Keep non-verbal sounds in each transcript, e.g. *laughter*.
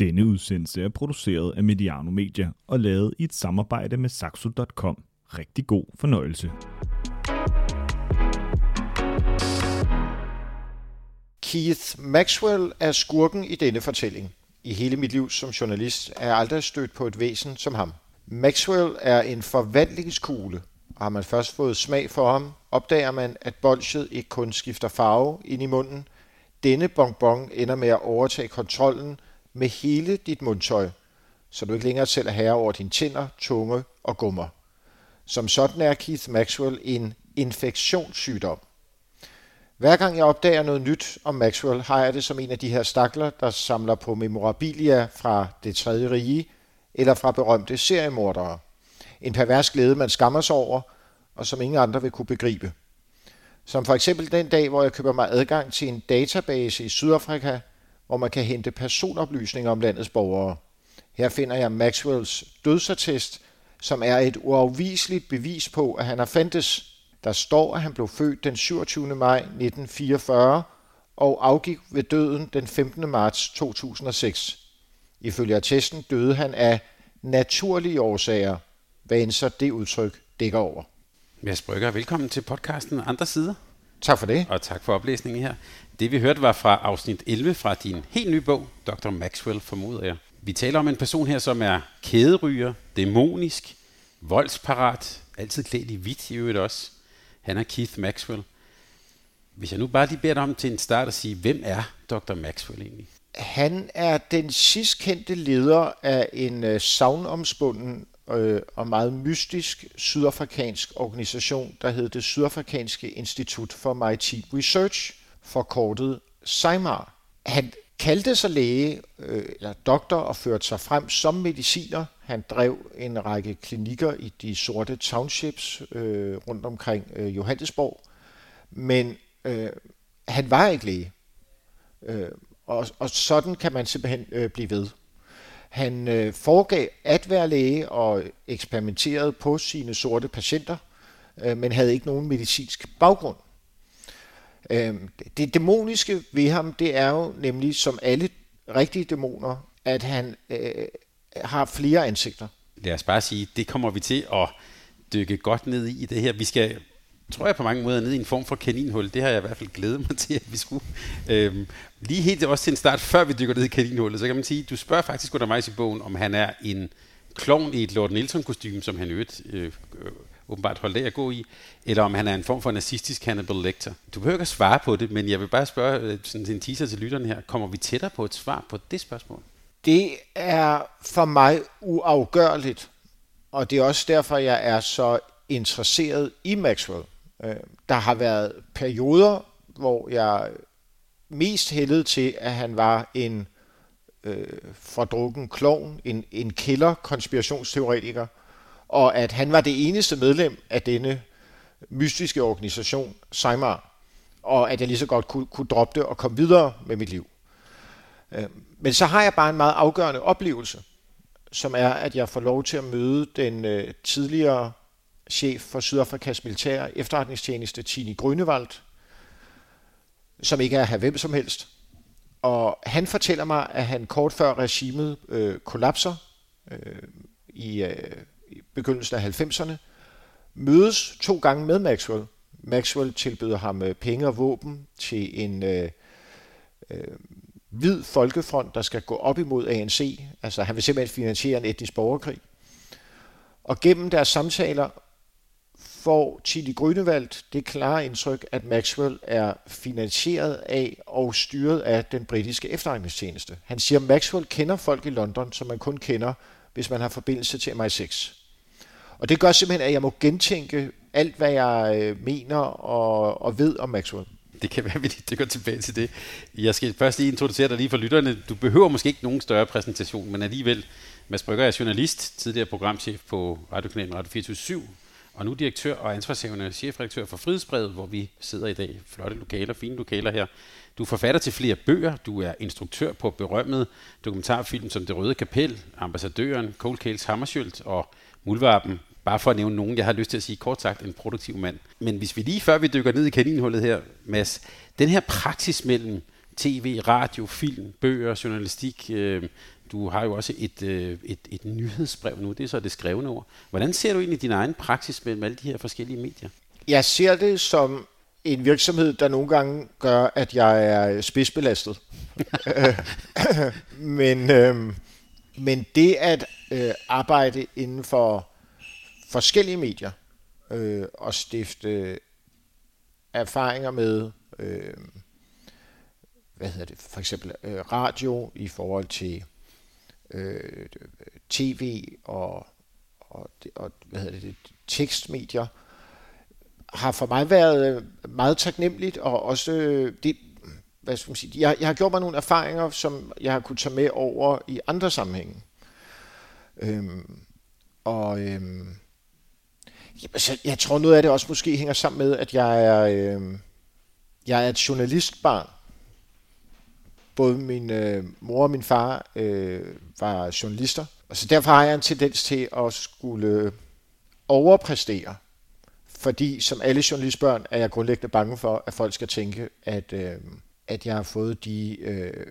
Denne udsendelse er produceret af Mediano Media og lavet i et samarbejde med Saxo.com. Rigtig god fornøjelse. Keith Maxwell er skurken i denne fortælling. I hele mit liv som journalist er jeg aldrig stødt på et væsen som ham. Maxwell er en forvandlingskugle, og har man først fået smag for ham, opdager man, at bolsjet ikke kun skifter farve ind i munden. Denne bonbon ender med at overtage kontrollen med hele dit mundtøj, så du ikke længere selv er herre over dine tænder, tunge og gummer. Som sådan er Keith Maxwell en infektionssygdom. Hver gang jeg opdager noget nyt om Maxwell, har jeg det som en af de her stakler, der samler på memorabilia fra det tredje rige eller fra berømte seriemordere. En pervers glæde, man skammer sig over, og som ingen andre vil kunne begribe. Som for eksempel den dag, hvor jeg køber mig adgang til en database i Sydafrika, hvor man kan hente personoplysninger om landets borgere. Her finder jeg Maxwells dødsattest, som er et uafviseligt bevis på, at han har fandtes. Der står, at han blev født den 27. maj 1944 og afgik ved døden den 15. marts 2006. Ifølge attesten døde han af naturlige årsager, hvad end så det udtryk dækker over. Mads Brygger, velkommen til podcasten Andre Sider. Tak for det. Og tak for oplæsningen her. Det vi hørte var fra afsnit 11 fra din helt nye bog, Dr. Maxwell formoder jeg. Vi taler om en person her, som er kæderyger, dæmonisk, voldsparat, altid klædt i hvidt i øvrigt også. Han er Keith Maxwell. Hvis jeg nu bare lige beder dig om til en start at sige, hvem er Dr. Maxwell egentlig? Han er den sidst kendte leder af en øh, savnomspunden øh, og meget mystisk sydafrikansk organisation, der hed det Sydafrikanske Institut for Maritime Research, forkortet SIMAR. Han kaldte sig læge øh, eller doktor og førte sig frem som mediciner. Han drev en række klinikker i de sorte townships øh, rundt omkring øh, Johannesborg. Men øh, han var ikke læge. Øh, og, og sådan kan man simpelthen øh, blive ved. Han øh, foregav at være læge og eksperimenterede på sine sorte patienter, øh, men havde ikke nogen medicinsk baggrund. Øh, det dæmoniske ved ham, det er jo nemlig som alle rigtige dæmoner, at han øh, har flere ansigter. Lad os bare sige, det kommer vi til at dykke godt ned i det her. Vi skal tror jeg på mange måder ned i en form for kaninhul. Det har jeg i hvert fald glædet mig *laughs* til, at vi skulle. Øhm, lige helt også til en start, før vi dykker ned i kaninhullet, så kan man sige, du spørger faktisk undervejs i bogen, om han er en klovn i et Lord Nelson kostume, som han øvrigt øh, øh, åbenbart holdt af at gå i, eller om han er en form for nazistisk Hannibal Lecter. Du behøver ikke at svare på det, men jeg vil bare spørge øh, sådan en teaser til lytterne her. Kommer vi tættere på et svar på det spørgsmål? Det er for mig uafgørligt, og det er også derfor, jeg er så interesseret i Maxwell. Øh, der har været perioder, hvor jeg mest hældede til, at han var en øh, fordrukken klovn, en, en killer konspirationsteoretiker, og at han var det eneste medlem af denne mystiske organisation, Seymour, og at jeg lige så godt kunne, kunne droppe det og komme videre med mit liv. Øh, men så har jeg bare en meget afgørende oplevelse, som er, at jeg får lov til at møde den øh, tidligere chef for Sydafrikas militære efterretningstjeneste, Tini Grønewald, som ikke er her hvem som helst. Og han fortæller mig, at han kort før regimet øh, kollapser øh, i, øh, i begyndelsen af 90'erne, mødes to gange med Maxwell. Maxwell tilbyder ham øh, penge og våben til en øh, øh, hvid folkefront, der skal gå op imod ANC. Altså han vil simpelthen finansiere en etnisk borgerkrig. Og gennem deres samtaler får Chili Grønevald det klare indtryk, at Maxwell er finansieret af og styret af den britiske efterretningstjeneste. Han siger, at Maxwell kender folk i London, som man kun kender, hvis man har forbindelse til MI6. Og det gør simpelthen, at jeg må gentænke alt, hvad jeg øh, mener og, og ved om Maxwell. Det kan være, at det går tilbage til det. Jeg skal først lige introducere dig lige for lytterne. Du behøver måske ikke nogen større præsentation, men alligevel, Mads Brygger er journalist, tidligere programchef på radiokanalen Radio 24 og nu direktør og ansvarshavende chefredaktør for Frihedsbrevet, hvor vi sidder i dag. Flotte lokaler, fine lokaler her. Du er forfatter til flere bøger, du er instruktør på berømmet dokumentarfilm som Det Røde Kapel, Ambassadøren, Cold Cales Hammersjølt og Mulvarpen. Bare for at nævne nogen, jeg har lyst til at sige kort sagt, en produktiv mand. Men hvis vi lige før vi dykker ned i kaninhullet her, Mads, den her praksis mellem tv, radio, film, bøger, journalistik, øh, du har jo også et, øh, et, et nyhedsbrev nu, det er så det skrevne ord. Hvordan ser du egentlig din egen praksis med alle de her forskellige medier? Jeg ser det som en virksomhed, der nogle gange gør, at jeg er spidsbelastet. *laughs* men, øh, men det at øh, arbejde inden for forskellige medier øh, og stifte erfaringer med øh, hvad hedder det, for eksempel øh, radio i forhold til øh, tv og, og, og hvad hedder det, tekstmedier, har for mig været øh, meget taknemmeligt, og også øh, det, hvad skal man sige, jeg, jeg har gjort mig nogle erfaringer, som jeg har kunnet tage med over i andre sammenhænge. Øhm, og øhm, jeg, altså, jeg tror noget af det også måske hænger sammen med, at jeg er, øhm, jeg er et journalistbarn. Både min øh, mor og min far øh, var journalister, og så derfor har jeg en tendens til at skulle overpræstere. Fordi som alle journalistbørn er jeg grundlæggende bange for, at folk skal tænke, at, øh, at jeg har fået de øh,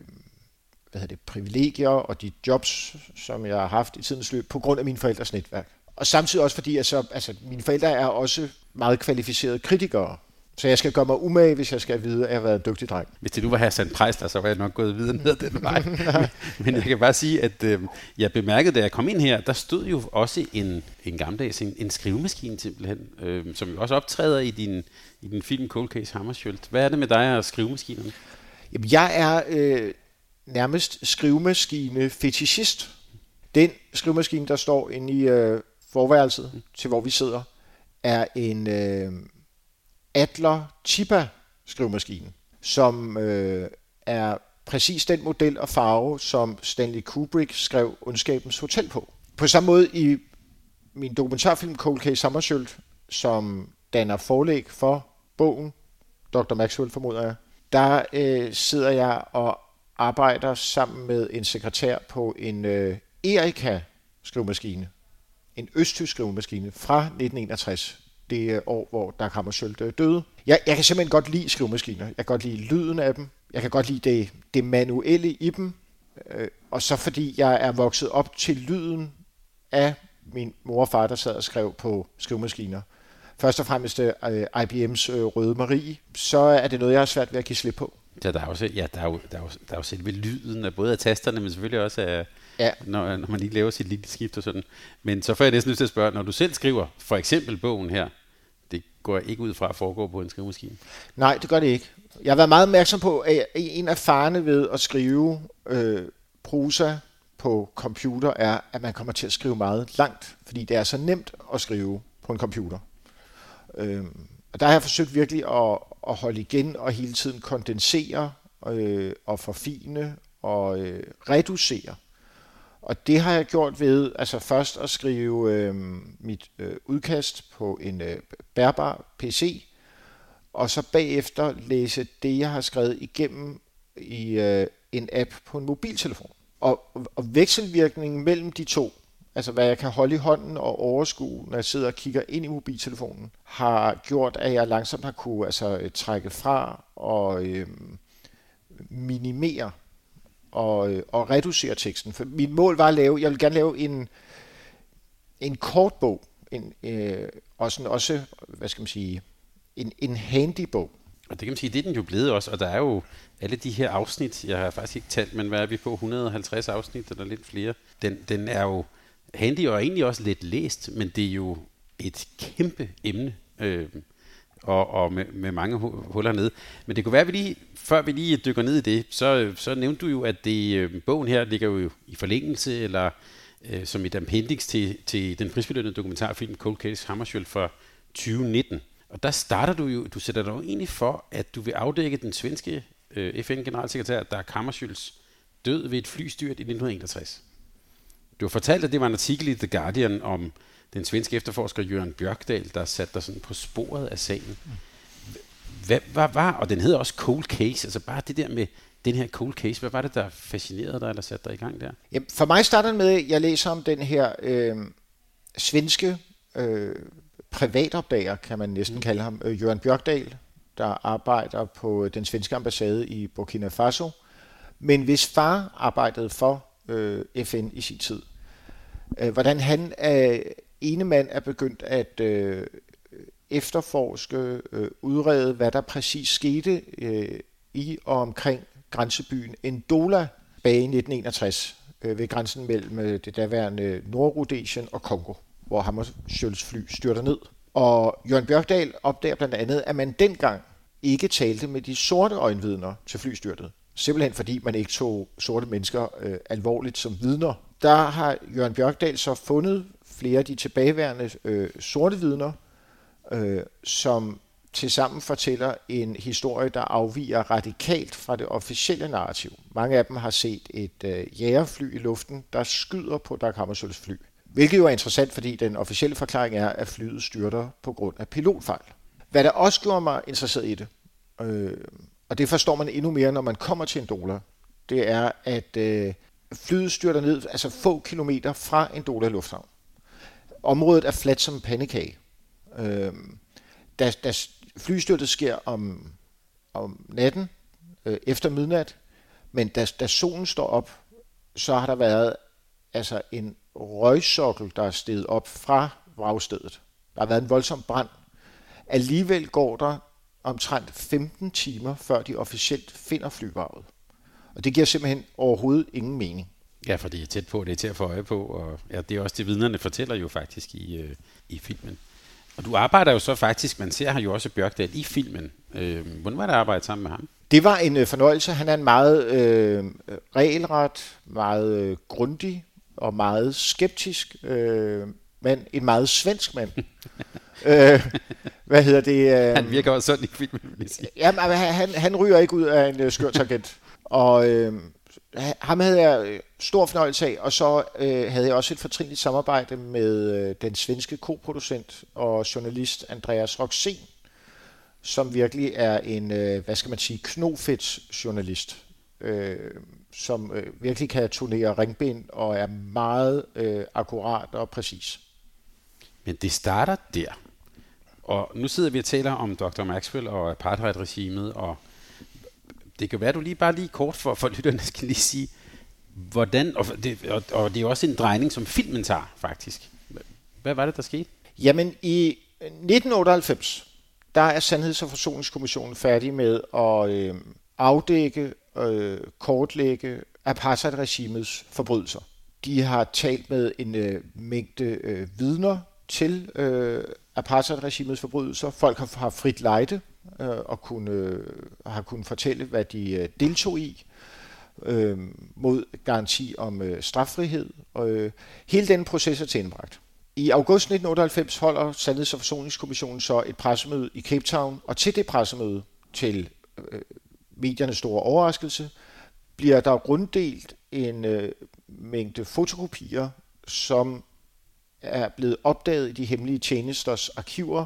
hvad hedder det, privilegier og de jobs, som jeg har haft i tidens løb, på grund af mine forældres netværk. Og samtidig også fordi, at så, altså, mine forældre er også meget kvalificerede kritikere. Så jeg skal gøre mig umage, hvis jeg skal vide, at jeg har været en dygtig dreng. Hvis det nu var Hassan Prejsler, så var jeg nok gået videre ned ad den vej. *laughs* Men jeg kan bare sige, at øh, jeg bemærkede, da jeg kom ind her, der stod jo også en, en gammeldags en, en skrivemaskine simpelthen, øh, som jo også optræder i din, i din film Cold Case Hammarskjöld. Hvad er det med dig og skrivemaskinerne? Jamen, jeg er øh, nærmest skrivemaskine fetishist. Den skrivemaskine, der står inde i øh, forværelset, til hvor vi sidder, er en... Øh, Adler Chiba skrivemaskine, som øh, er præcis den model og farve, som Stanley Kubrick skrev Ondskabens Hotel på. På samme måde i min dokumentarfilm Cold Case Hammarskjöld, som danner forlæg for bogen, Dr. Maxwell formoder jeg, der øh, sidder jeg og arbejder sammen med en sekretær på en øh, Erika skrivemaskine, en østtysk skrivemaskine fra 1961 det år, hvor Dag Hammarskjöld døde. Jeg, jeg kan simpelthen godt lide skrivemaskiner. Jeg kan godt lide lyden af dem. Jeg kan godt lide det, det manuelle i dem. Øh, og så fordi jeg er vokset op til lyden af min mor og far, der sad og skrev på skrivemaskiner. Først og fremmest øh, IBM's øh, Røde Marie, så er det noget, jeg har svært ved at give slip på. Ja, der er, også, ja, der er, jo, der er, jo, der er jo selve lyden af både af tasterne, men selvfølgelig også af, ja. når, når man lige laver sit lille skift og sådan. Men så får jeg næsten lyst til at spørge, når du selv skriver, for eksempel bogen her, går jeg ikke ud fra at foregå på en skrivemaskine. Nej, det gør det ikke. Jeg har været meget opmærksom på, at en af farene ved at skrive øh, prosa på computer er, at man kommer til at skrive meget langt, fordi det er så nemt at skrive på en computer. Øh, og der har jeg forsøgt virkelig at, at holde igen og hele tiden kondensere øh, og forfine og øh, reducere. Og det har jeg gjort ved altså først at skrive øh, mit øh, udkast på en øh, bærbar PC, og så bagefter læse det, jeg har skrevet igennem i øh, en app på en mobiltelefon. Og, og vekselvirkningen mellem de to, altså hvad jeg kan holde i hånden og overskue, når jeg sidder og kigger ind i mobiltelefonen, har gjort, at jeg langsomt har kunne altså, trække fra og øh, minimere og, øh, og reducere teksten. For mit mål var at lave, jeg vil gerne lave en, en kort bog, en, øh, og sådan også, hvad skal man sige, en, en handy bog. Og det kan man sige, det er den jo blevet også, og der er jo alle de her afsnit, jeg har faktisk ikke talt, men hvad er vi på, 150 afsnit eller lidt flere, den, den er jo handy og egentlig også lidt læst, men det er jo et kæmpe emne. Øh, og, og med, med mange huller ned. Men det kunne være, at vi lige, før vi lige dykker ned i det, så, så nævnte du jo, at det, øh, bogen her ligger jo i forlængelse, eller øh, som et appendix til, til den prisbelønnede dokumentarfilm Cold Case Hammarskjöld fra 2019. Og der starter du jo, du sætter dig jo egentlig for, at du vil afdække den svenske øh, FN-generalsekretær, der Hammarskjölds død ved et flystyrt i 1961. Du har fortalt, at det var en artikel i The Guardian om den svenske efterforsker Jørgen Bjørkdal, der satte dig sådan på sporet af sagen. Hvad var, var, og den hedder også Cold Case, altså bare det der med den her cold case, hvad var det, der fascinerede dig, eller satte dig i gang der? Jamen, for mig starter med, at jeg læser om den her øh, svenske øh, privatopdager, kan man næsten mm. kalde ham, øh, Jørgen Bjørkdal, der arbejder på den svenske ambassade i Burkina Faso, men hvis far arbejdede for øh, FN i sin tid. Øh, hvordan han er ene mand er begyndt at øh, efterforske, øh, udrede, hvad der præcis skete øh, i og omkring grænsebyen Ndola bag i 1961 øh, ved grænsen mellem øh, det daværende Nordrhodesien og Kongo, hvor Hammarskjölds fly styrter ned. Og Jørgen Bjørkdal opdager blandt andet, at man dengang ikke talte med de sorte øjenvidner til flystyrtet. Simpelthen fordi man ikke tog sorte mennesker øh, alvorligt som vidner. Der har Jørgen Bjørkdal så fundet flere af de tilbageværende øh, sorte vidner, øh, som tilsammen fortæller en historie, der afviger radikalt fra det officielle narrativ. Mange af dem har set et øh, jægerfly i luften, der skyder på Dag Hammarskjölds fly. Hvilket jo er interessant, fordi den officielle forklaring er, at flyet styrter på grund af pilotfejl. Hvad der også gjorde mig interesseret i det, øh, og det forstår man endnu mere, når man kommer til en dollar, det er, at øh, flyet styrter ned altså få kilometer fra en dollar lufthavn. Området er fladt som en pandekage. Øh, da, da flystyrtet sker om, om natten, øh, efter midnat, men da, da solen står op, så har der været altså en røgsokkel, der er steget op fra vragstedet. Der har været en voldsom brand. Alligevel går der omtrent 15 timer, før de officielt finder flyvarvet. Og det giver simpelthen overhovedet ingen mening. Ja, for det er tæt på, det er til at få øje på, og ja, det er også det, vidnerne fortæller jo faktisk i, øh, i filmen. Og du arbejder jo så faktisk, man ser her jo også Bjørkdal i filmen. Øh, hvordan var det at arbejde sammen med ham? Det var en øh, fornøjelse. Han er en meget øh, regelret, meget øh, grundig og meget skeptisk øh, mand. En meget svensk mand. *laughs* øh, hvad hedder det? Øh, han virker også sådan i filmen, vil jeg sige. Jamen, han, han ryger ikke ud af en øh, skør tangent. og øh, ham havde jeg øh, stor fornøjelse af, og så øh, havde jeg også et fortrinligt samarbejde med øh, den svenske koproducent og journalist Andreas Roxen, som virkelig er en, øh, hvad skal man sige, knofedt journalist, øh, som øh, virkelig kan turnere ringbind og er meget øh, akkurat og præcis. Men det starter der. Og nu sidder vi og taler om Dr. Maxwell og apartheid-regimet, og det kan være, du lige bare lige kort for, for lytterne skal lige sige, hvordan, og det, og, og det er jo også en drejning, som filmen tager, faktisk. Hvad var det, der skete? Jamen, i 1998, der er Sandheds- og Forsoningskommissionen færdig med at øh, afdække, øh, kortlægge apartheid-regimets forbrydelser. De har talt med en øh, mængde øh, vidner til øh, apartheid-regimets forbrydelser. Folk har, har frit lejde øh, og kunne, øh, har kunnet fortælle, hvad de øh, deltog i øh, mod garanti om øh, straffrihed. Og, øh, hele den proces er tilbragt. I august 1998 holder Sandheds- og Forsoningskommissionen så et pressemøde i Cape Town, og til det pressemøde, til øh, mediernes store overraskelse, bliver der runddelt en øh, mængde fotokopier, som er blevet opdaget i de hemmelige tjenesters arkiver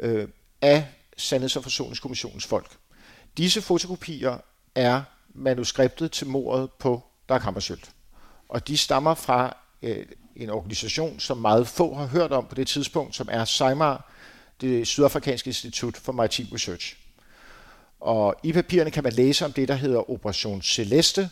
øh, af Sandheds- og Forsoningskommissionens folk. Disse fotokopier er manuskriptet til mordet på Dag Hammarskjöld. Og de stammer fra øh, en organisation, som meget få har hørt om på det tidspunkt, som er SIMAR, det sydafrikanske institut for Maritim Research. Og i papirerne kan man læse om det, der hedder Operation Celeste,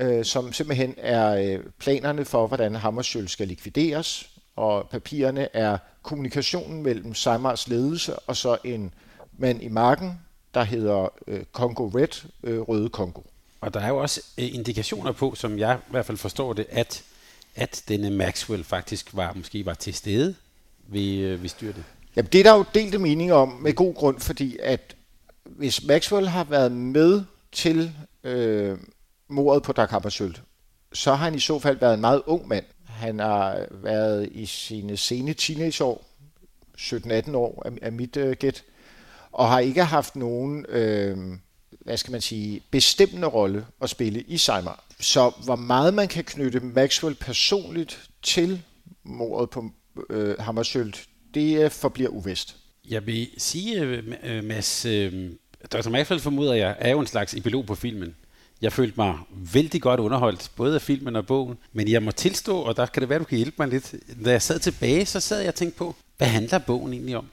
øh, som simpelthen er øh, planerne for, hvordan Hammarskjöld skal likvideres. Og papirerne er kommunikationen mellem Seimars ledelse og så en mand i marken, der hedder øh, Congo Red, øh, Røde Kongo. Og der er jo også øh, indikationer på, som jeg i hvert fald forstår det, at, at denne Maxwell faktisk var måske var til stede ved, øh, ved styrtet. Jamen, det er der jo delte meninger om med god grund, fordi at hvis Maxwell har været med til øh, mordet på Dag Hammarskjöld, så har han i så fald været en meget ung mand. Han har været i sine sene teenageår, 17-18 år er, er mit øh, gæt, og har ikke haft nogen, øh, hvad skal man sige, bestemmende rolle at spille i Seimer. Så hvor meget man kan knytte Maxwell personligt til mordet på øh, Hammarskjöld, det øh, forbliver uvist. Jeg vil sige, øh, Mads, øh, Dr. Maxwell formoder jeg, er jo en slags epilog på filmen. Jeg følte mig vældig godt underholdt, både af filmen og bogen. Men jeg må tilstå, og der kan det være, du kan hjælpe mig lidt. Da jeg sad tilbage, så sad jeg og tænkte på, hvad handler bogen egentlig om?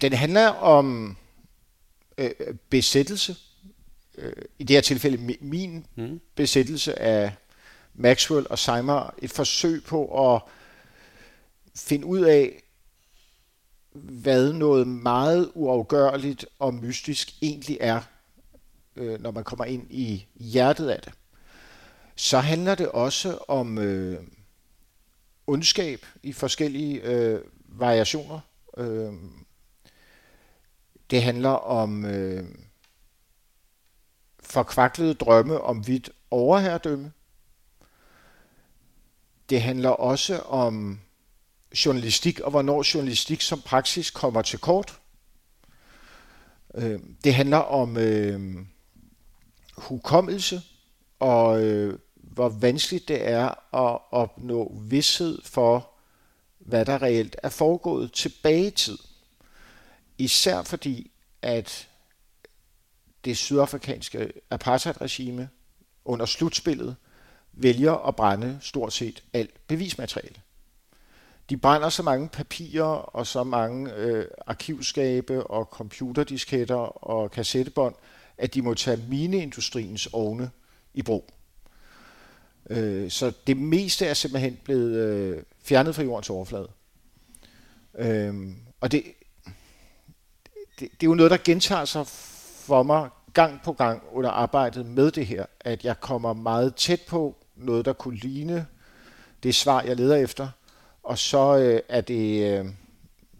Den handler om øh, besættelse. Øh, I det her tilfælde min mm. besættelse af Maxwell og Seimer et forsøg på at finde ud af, hvad noget meget uafgørligt og mystisk egentlig er, øh, når man kommer ind i hjertet af det. Så handler det også om øh, ondskab i forskellige øh, variationer. Øh, det handler om øh, forkvaklede drømme om vidt overherredømme. Det handler også om journalistik og hvornår journalistik som praksis kommer til kort. Øh, det handler om øh, hukommelse og øh, hvor vanskeligt det er at opnå vidshed for, hvad der reelt er foregået tilbage i tid. Især fordi, at det sydafrikanske apartheidregime under slutspillet vælger at brænde stort set alt bevismateriale. De brænder så mange papirer og så mange øh, arkivskabe og computerdisketter og kassettebånd, at de må tage mineindustriens ovne i brug. Øh, så det meste er simpelthen blevet øh, fjernet fra jordens overflade. Øh, og det, det, det er jo noget, der gentager sig for mig gang på gang under arbejdet med det her, at jeg kommer meget tæt på noget, der kunne ligne det svar, jeg leder efter, og så øh, er det øh,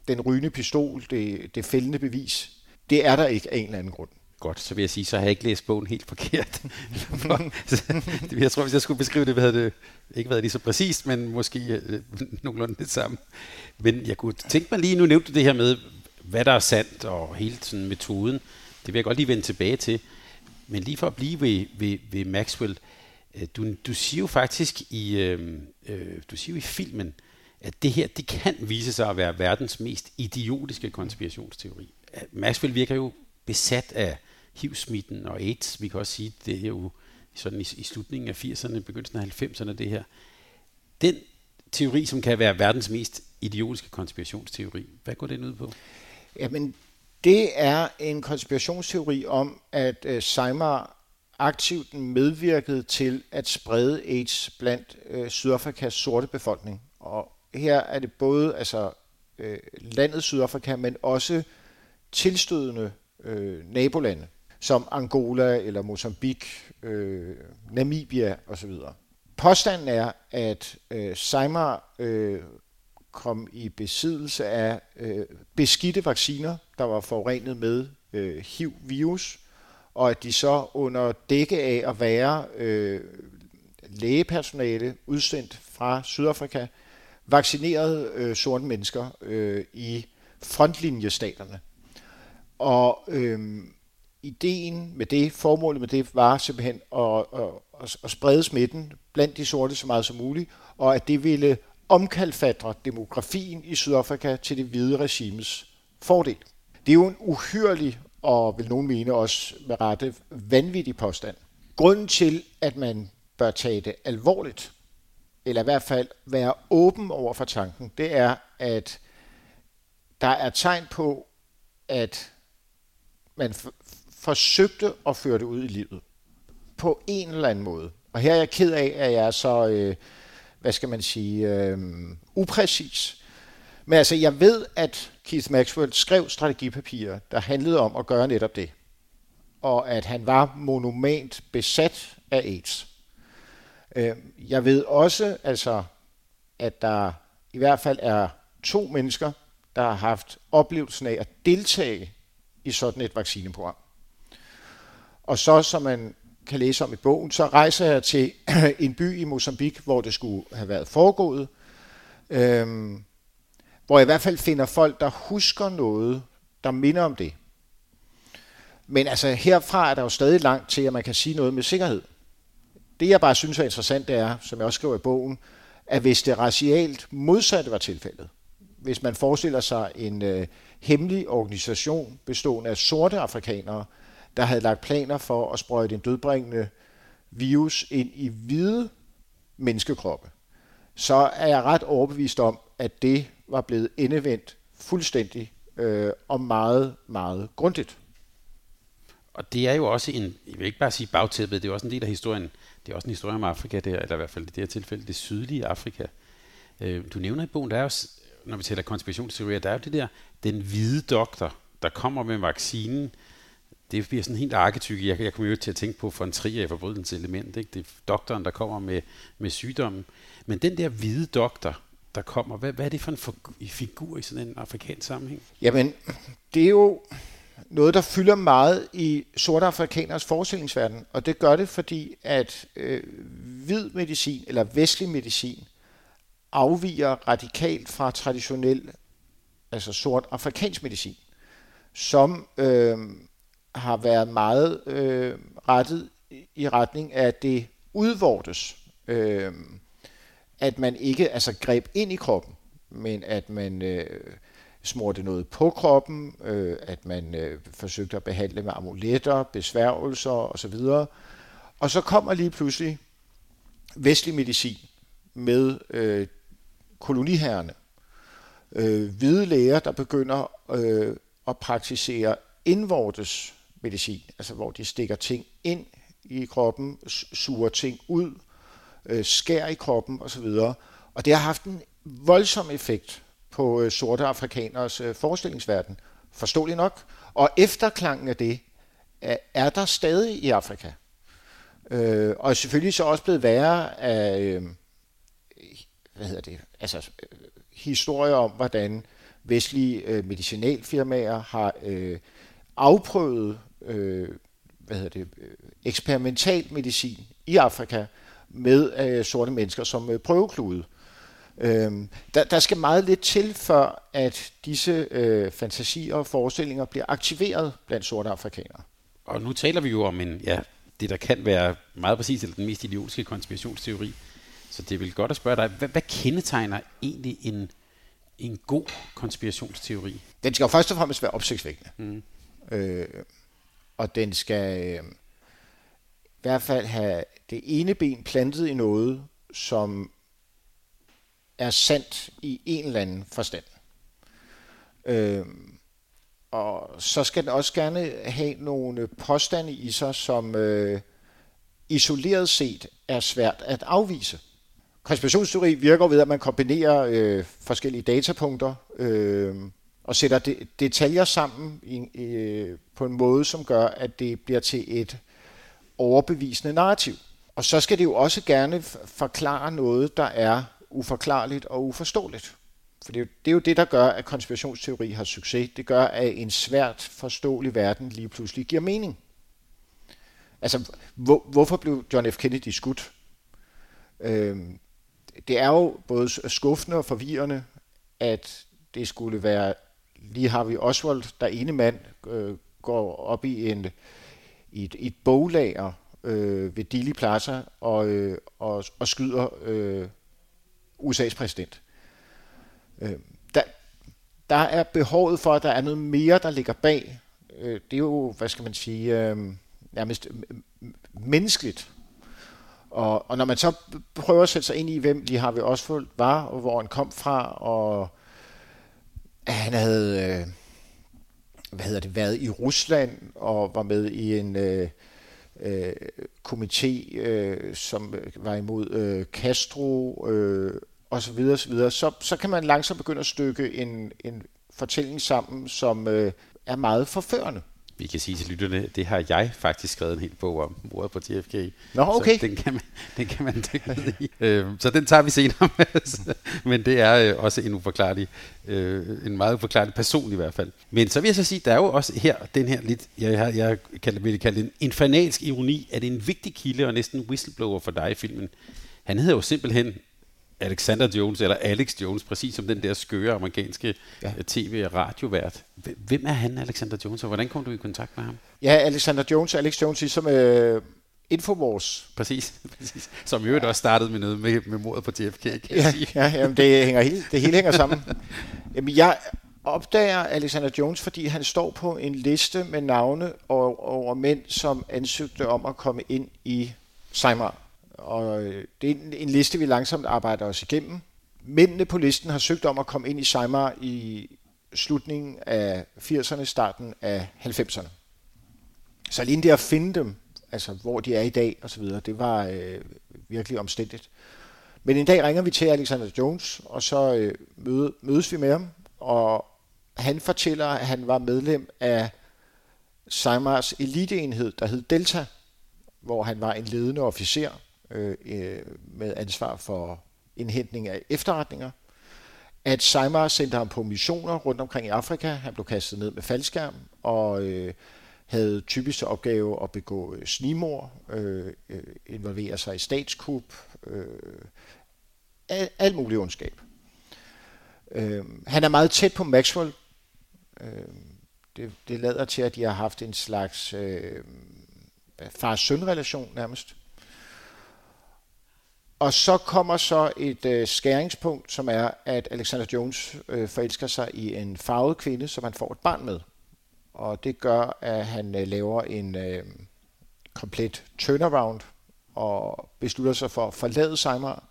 den rygende pistol, det, det fældende bevis. Det er der ikke af en eller anden grund. Godt, så vil jeg sige, så har jeg ikke læst bogen helt forkert. *laughs* jeg tror, hvis jeg skulle beskrive det, havde det ikke været lige så præcist, men måske øh, nogenlunde det samme. Men jeg kunne tænke mig lige, nu nævnte du det her med, hvad der er sandt, og hele sådan metoden. Det vil jeg godt lige vende tilbage til. Men lige for at blive ved, ved, ved Maxwell, øh, du, du siger jo faktisk i, øh, øh, du siger jo i filmen, at det her, det kan vise sig at være verdens mest idiotiske konspirationsteori. Maxwell virker jo besat af HIV-smitten og AIDS. Vi kan også sige, det er jo sådan i, i slutningen af 80'erne, begyndelsen af 90'erne, det her. Den teori, som kan være verdens mest idiotiske konspirationsteori, hvad går den ud på? Jamen, det er en konspirationsteori om, at øh, Seymour aktivt medvirkede til at sprede AIDS blandt øh, Sydafrikas sorte befolkning. Og her er det både altså, øh, landet Sydafrika, men også tilstødende øh, nabolande som Angola eller Mozambique, øh, Namibia osv. Påstanden er, at øh, Seymour øh, kom i besiddelse af øh, beskidte vacciner, der var forurenet med øh, HIV-virus, og at de så under dække af at være øh, lægepersonale udsendt fra Sydafrika, vaccinerede øh, sorte mennesker øh, i frontlinjestaterne. Og øh, ideen med det, formålet med det, var simpelthen at, at, at sprede smitten blandt de sorte så meget som muligt, og at det ville omkalfatre demografien i Sydafrika til det hvide regimes fordel. Det er jo en uhyrlig og vil nogen mene også med rette vanvittig påstand. Grunden til, at man bør tage det alvorligt, eller i hvert fald være åben over for tanken, det er, at der er tegn på, at man forsøgte at føre det ud i livet på en eller anden måde. Og her er jeg ked af, at jeg er så, øh, hvad skal man sige, øh, upræcis. Men altså, jeg ved, at Keith Maxwell skrev strategipapirer, der handlede om at gøre netop det. Og at han var monument besat af AIDS. Øhm, jeg ved også, altså, at der i hvert fald er to mennesker, der har haft oplevelsen af at deltage i sådan et vaccineprogram. Og så, som man kan læse om i bogen, så rejser jeg til *clears throat* en by i Mozambique, hvor det skulle have været foregået, øhm, hvor jeg i hvert fald finder folk, der husker noget, der minder om det. Men altså herfra er der jo stadig langt til, at man kan sige noget med sikkerhed. Det jeg bare synes er interessant, det er, som jeg også skriver i bogen, at hvis det racialt modsatte var tilfældet, hvis man forestiller sig en øh, hemmelig organisation bestående af sorte afrikanere, der havde lagt planer for at sprøjte en dødbringende virus ind i hvide menneskekroppe, så er jeg ret overbevist om, at det var blevet endevendt fuldstændig øh, og meget, meget grundigt. Og det er jo også en, jeg vil ikke bare sige bagtæppet, det er også en del af historien. Det er også en historie om Afrika, der, eller i hvert fald i det her tilfælde, det sydlige Afrika. Øh, du nævner i bogen, der er jo, når vi taler konspirationsteorier, der er jo det der, den hvide doktor, der kommer med vaccinen, det bliver sådan helt arketype. Jeg, jeg kommer jo til at tænke på for en trier i forbrydelsens element. Ikke? Det er doktoren, der kommer med, med sygdommen. Men den der hvide doktor, der kommer, hvad, hvad er det for en figur i sådan en afrikansk sammenhæng? Jamen, det er jo noget, der fylder meget i sorte afrikaners forestillingsverden, og det gør det, fordi at øh, hvid medicin, eller vestlig medicin, afviger radikalt fra traditionel, altså sort afrikansk medicin, som øh, har været meget øh, rettet i retning af det udvortes. Øh, at man ikke altså greb ind i kroppen, men at man øh, smurte noget på kroppen, øh, at man øh, forsøgte at behandle med amuletter, besværgelser osv. Og så kommer lige pludselig vestlig medicin med øh, koloniherrene. Øh, hvide læger, der begynder øh, at praktisere indvortes medicin, altså hvor de stikker ting ind i kroppen, suger ting ud, øh, skær i kroppen osv. Og det har haft en voldsom effekt på øh, sorte afrikaners øh, forestillingsverden, forståelig nok. Og efterklangen af det er der stadig i Afrika. Øh, og selvfølgelig så også blevet værre af, øh, hvad hedder det, altså øh, historier om, hvordan vestlige øh, medicinalfirmaer har øh, afprøvet øh, hvad hedder det, øh, eksperimental medicin i Afrika med øh, sorte mennesker som øh, prøveklude. Øh, der, der skal meget lidt til, før at disse øh, fantasier og forestillinger bliver aktiveret blandt sorte afrikanere. Og nu taler vi jo om en, ja, det der kan være meget præcis eller den mest idiotiske konspirationsteori. Så det er vel godt at spørge dig, hvad, hvad kendetegner egentlig en, en god konspirationsteori? Den skal jo først og fremmest være opsigtsvækkende. Mm. Øh, og den skal øh, i hvert fald have det ene ben plantet i noget, som er sandt i en eller anden forstand. Øh, og så skal den også gerne have nogle påstande i sig, som øh, isoleret set er svært at afvise. Konspirationsteori virker ved, at man kombinerer øh, forskellige datapunkter øh, og sætter de, detaljer sammen i, øh, på en måde, som gør, at det bliver til et overbevisende narrativ. Og så skal det jo også gerne forklare noget, der er uforklarligt og uforståeligt. For det er, jo, det er jo det, der gør, at konspirationsteori har succes. Det gør, at en svært forståelig verden lige pludselig giver mening. Altså, hvor, hvorfor blev John F. Kennedy skudt? Øhm, det er jo både skuffende og forvirrende, at det skulle være lige Harvey Oswald, der ene mand, øh, går op i, en, i et, et boglager øh, ved Dili Plaza og, øh, og, og skyder øh, USA's præsident. Øh, der, der er behovet for, at der er noget mere, der ligger bag. Øh, det er jo, hvad skal man sige, øh, nærmest menneskeligt. Og, og når man så prøver at sætte sig ind i, hvem Lee Harvey Oswald var, og hvor han kom fra, og han havde øh, hvad hedder det, været i Rusland og var med i en øh, øh, komité, øh, som var imod øh, Castro øh, og så videre, så, videre. Så, så kan man langsomt begynde at stykke en, en fortælling sammen, som øh, er meget forførende vi kan sige til lytterne, det har jeg faktisk skrevet en hel bog om, mordet på JFK. Nå, okay. Så den kan man, den kan man dykke i. Øh, så den tager vi senere *laughs* med. Men det er øh, også en uforklarlig, øh, en meget uforklarlig person i hvert fald. Men så vil jeg så sige, der er jo også her, den her lidt, jeg, jeg, jeg kalder, vil kalde det en infernalsk ironi, at det er en vigtig kilde og næsten whistleblower for dig i filmen. Han hedder jo simpelthen Alexander Jones, eller Alex Jones, præcis som den der skøre amerikanske ja. Øh, tv- og radiovært. Hvem er han, Alexander Jones, og hvordan kom du i kontakt med ham? Ja, Alexander Jones, Alex Jones, ligesom uh, Infowars. Præcis, *laughs* præcis. Som jo ja. også startede med noget med, med mordet på JFK, kan ja, jeg sige. Ja, jamen det, hænger helt, det hele hænger sammen. jamen, jeg opdager Alexander Jones, fordi han står på en liste med navne over, over mænd, som ansøgte om at komme ind i Seymour og øh, det er en, en liste, vi langsomt arbejder os igennem. Mændene på listen har søgt om at komme ind i Seymour i slutningen af 80'erne, starten af 90'erne. Så alene det at finde dem, altså hvor de er i dag og så videre, det var øh, virkelig omstændigt. Men en dag ringer vi til Alexander Jones, og så øh, møde, mødes vi med ham, og han fortæller, at han var medlem af Seimars eliteenhed, der hed Delta, hvor han var en ledende officer Øh, øh, med ansvar for indhentning af efterretninger. At Seimar sendte ham på missioner rundt omkring i Afrika. Han blev kastet ned med faldskærm og øh, havde typisk opgave at begå øh, snimor, øh, øh, involvere sig i statskup, øh, al, al mulig ondskab. Øh, han er meget tæt på Maxwell. Øh, det, det lader til, at de har haft en slags øh, far-søn-relation nærmest. Og så kommer så et øh, skæringspunkt, som er, at Alexander Jones øh, forelsker sig i en farvet kvinde, som han får et barn med. Og det gør, at han øh, laver en øh, komplet turnaround og beslutter sig for at forlade Seymour.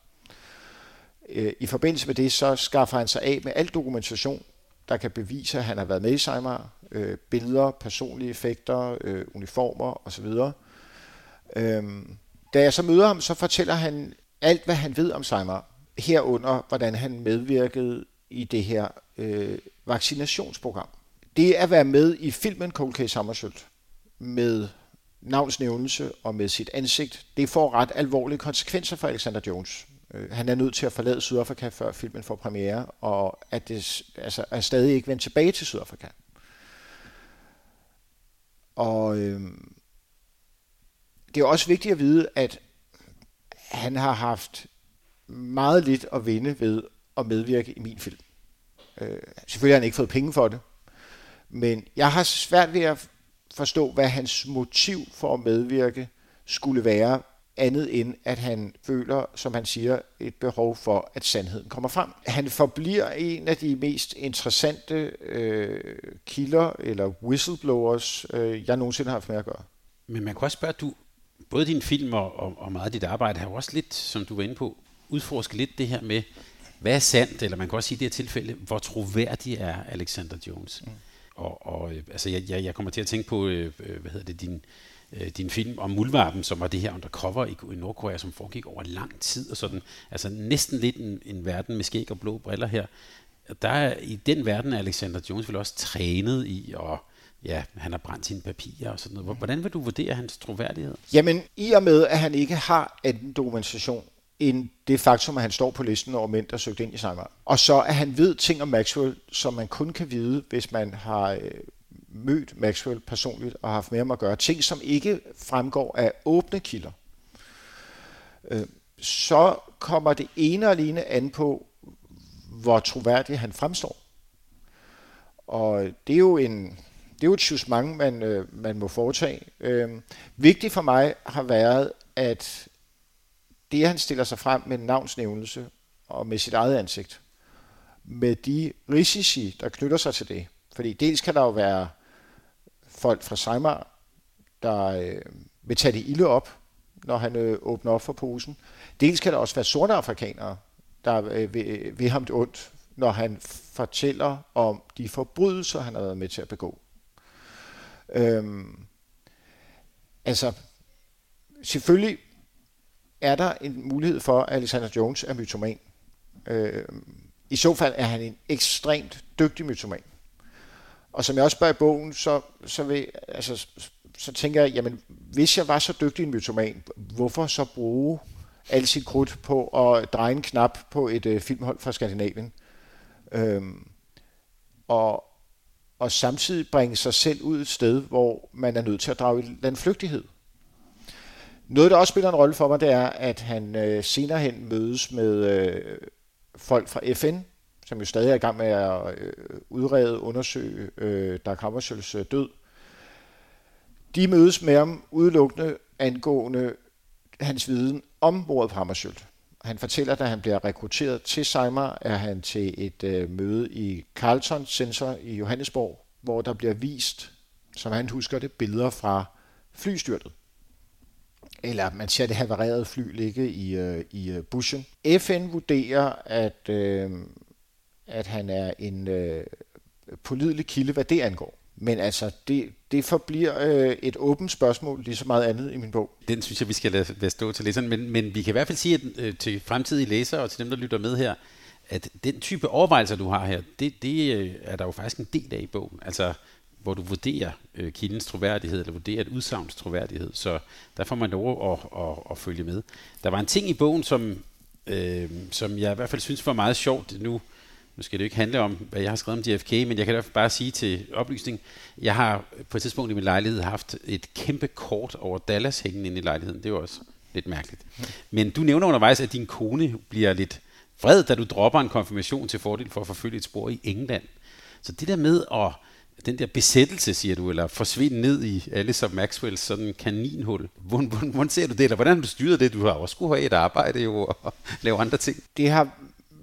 Øh, I forbindelse med det, så skaffer han sig af med al dokumentation, der kan bevise, at han har været med i Seymour. Øh, billeder, personlige effekter, øh, uniformer osv. Øh, da jeg så møder ham, så fortæller han alt, hvad han ved om Seymour, herunder, hvordan han medvirkede i det her øh, vaccinationsprogram. Det at være med i filmen Cold Case Hammersølt med navnsnævnelse og med sit ansigt, det får ret alvorlige konsekvenser for Alexander Jones. Øh, han er nødt til at forlade Sydafrika, før filmen får premiere, og at det, altså, er stadig ikke vendt tilbage til Sydafrika. Og øh, det er også vigtigt at vide, at han har haft meget lidt at vinde ved at medvirke i min film. Øh, selvfølgelig har han ikke fået penge for det, men jeg har svært ved at forstå, hvad hans motiv for at medvirke skulle være, andet end at han føler, som han siger, et behov for, at sandheden kommer frem. Han forbliver en af de mest interessante øh, kilder eller whistleblowers, øh, jeg nogensinde har haft med at gøre. Men man kan også spørge, du, både din film og, og, og meget af dit arbejde har jo også lidt, som du var inde på, udforsket lidt det her med, hvad er sandt, eller man kan også sige i det her tilfælde, hvor troværdig er Alexander Jones. Mm. Og, og altså, jeg, jeg, jeg kommer til at tænke på, øh, hvad hedder det, din, øh, din film om Muldvarpen, som var det her undercover i, i Nordkorea, som foregik over lang tid, og sådan, altså næsten lidt en, en verden med skæg og blå briller her. Der er, I den verden er Alexander Jones vel også trænet i at ja, han har brændt sine papirer og sådan noget. Hvordan vil du vurdere hans troværdighed? Jamen, i og med, at han ikke har anden dokumentation end det faktum, at han står på listen over mænd, der søgte ind i Sangvar. Og så at han ved ting om Maxwell, som man kun kan vide, hvis man har øh, mødt Maxwell personligt og haft med ham at gøre. Ting, som ikke fremgår af åbne kilder. Øh, så kommer det ene og alene an på, hvor troværdig han fremstår. Og det er jo en, det er jo et mange, man, øh, man må foretage. Øh, vigtigt for mig har været, at det, han stiller sig frem med en navnsnævnelse og med sit eget ansigt, med de risici, der knytter sig til det. Fordi dels kan der jo være folk fra Seimar, der øh, vil tage det ilde op, når han øh, åbner op for posen. Dels kan der også være sorte afrikanere, der øh, vil, øh, vil ham det ondt, når han fortæller om de forbrydelser, han har været med til at begå. Øhm, altså, selvfølgelig er der en mulighed for, at Alexander Jones er mytoman. Øhm, I så fald er han en ekstremt dygtig mytoman. Og som jeg også spørger i bogen, så, så, vil, altså, så tænker jeg, jamen, hvis jeg var så dygtig en mytoman, hvorfor så bruge al sit krudt på at dreje en knap på et øh, filmhold fra Skandinavien? Øhm, og, og samtidig bringe sig selv ud et sted, hvor man er nødt til at drage i landflygtighed. Noget, der også spiller en rolle for mig, det er, at han øh, senere hen mødes med øh, folk fra FN, som jo stadig er i gang med at øh, udrede, undersøge øh, Dag Hammarskjölds øh, død. De mødes med ham udelukkende angående hans viden om mordet på Hammarskjöld. Han fortæller, at da han bliver rekrutteret til Seimer, er han til et øh, møde i Carlton Center i Johannesborg, hvor der bliver vist, som han husker det, billeder fra flystyrtet. Eller man ser det havarerede fly ligge i, øh, i øh, bushen. FN vurderer, at, øh, at han er en øh, pålidelig kilde, hvad det angår. Men altså, det, det forbliver øh, et åbent spørgsmål, lige så meget andet i min bog. Den synes jeg, vi skal lade, lade stå til læseren, men, men vi kan i hvert fald sige at, øh, til fremtidige læsere og til dem, der lytter med her, at den type overvejelser, du har her, det, det øh, er der jo faktisk en del af i bogen. Altså, hvor du vurderer øh, kildens troværdighed, eller vurderer et udsagns troværdighed. Så der får man lov at, at, at, at følge med. Der var en ting i bogen, som, øh, som jeg i hvert fald synes var meget sjovt. Nu, nu skal det jo ikke handle om, hvad jeg har skrevet om JFK, men jeg kan da bare sige til oplysning, jeg har på et tidspunkt i min lejlighed haft et kæmpe kort over Dallas hængende inde i lejligheden. Det var også lidt mærkeligt. Men du nævner undervejs, at din kone bliver lidt vred, da du dropper en konfirmation til fordel for at forfølge et spor i England. Så det der med at den der besættelse, siger du, eller forsvinde ned i Alice og Maxwells sådan kaninhul. Hvordan, hvordan, hvordan ser du det, eller hvordan har du styret det? Du har også skulle have et arbejde jo, og *laughs* lave andre ting. Det har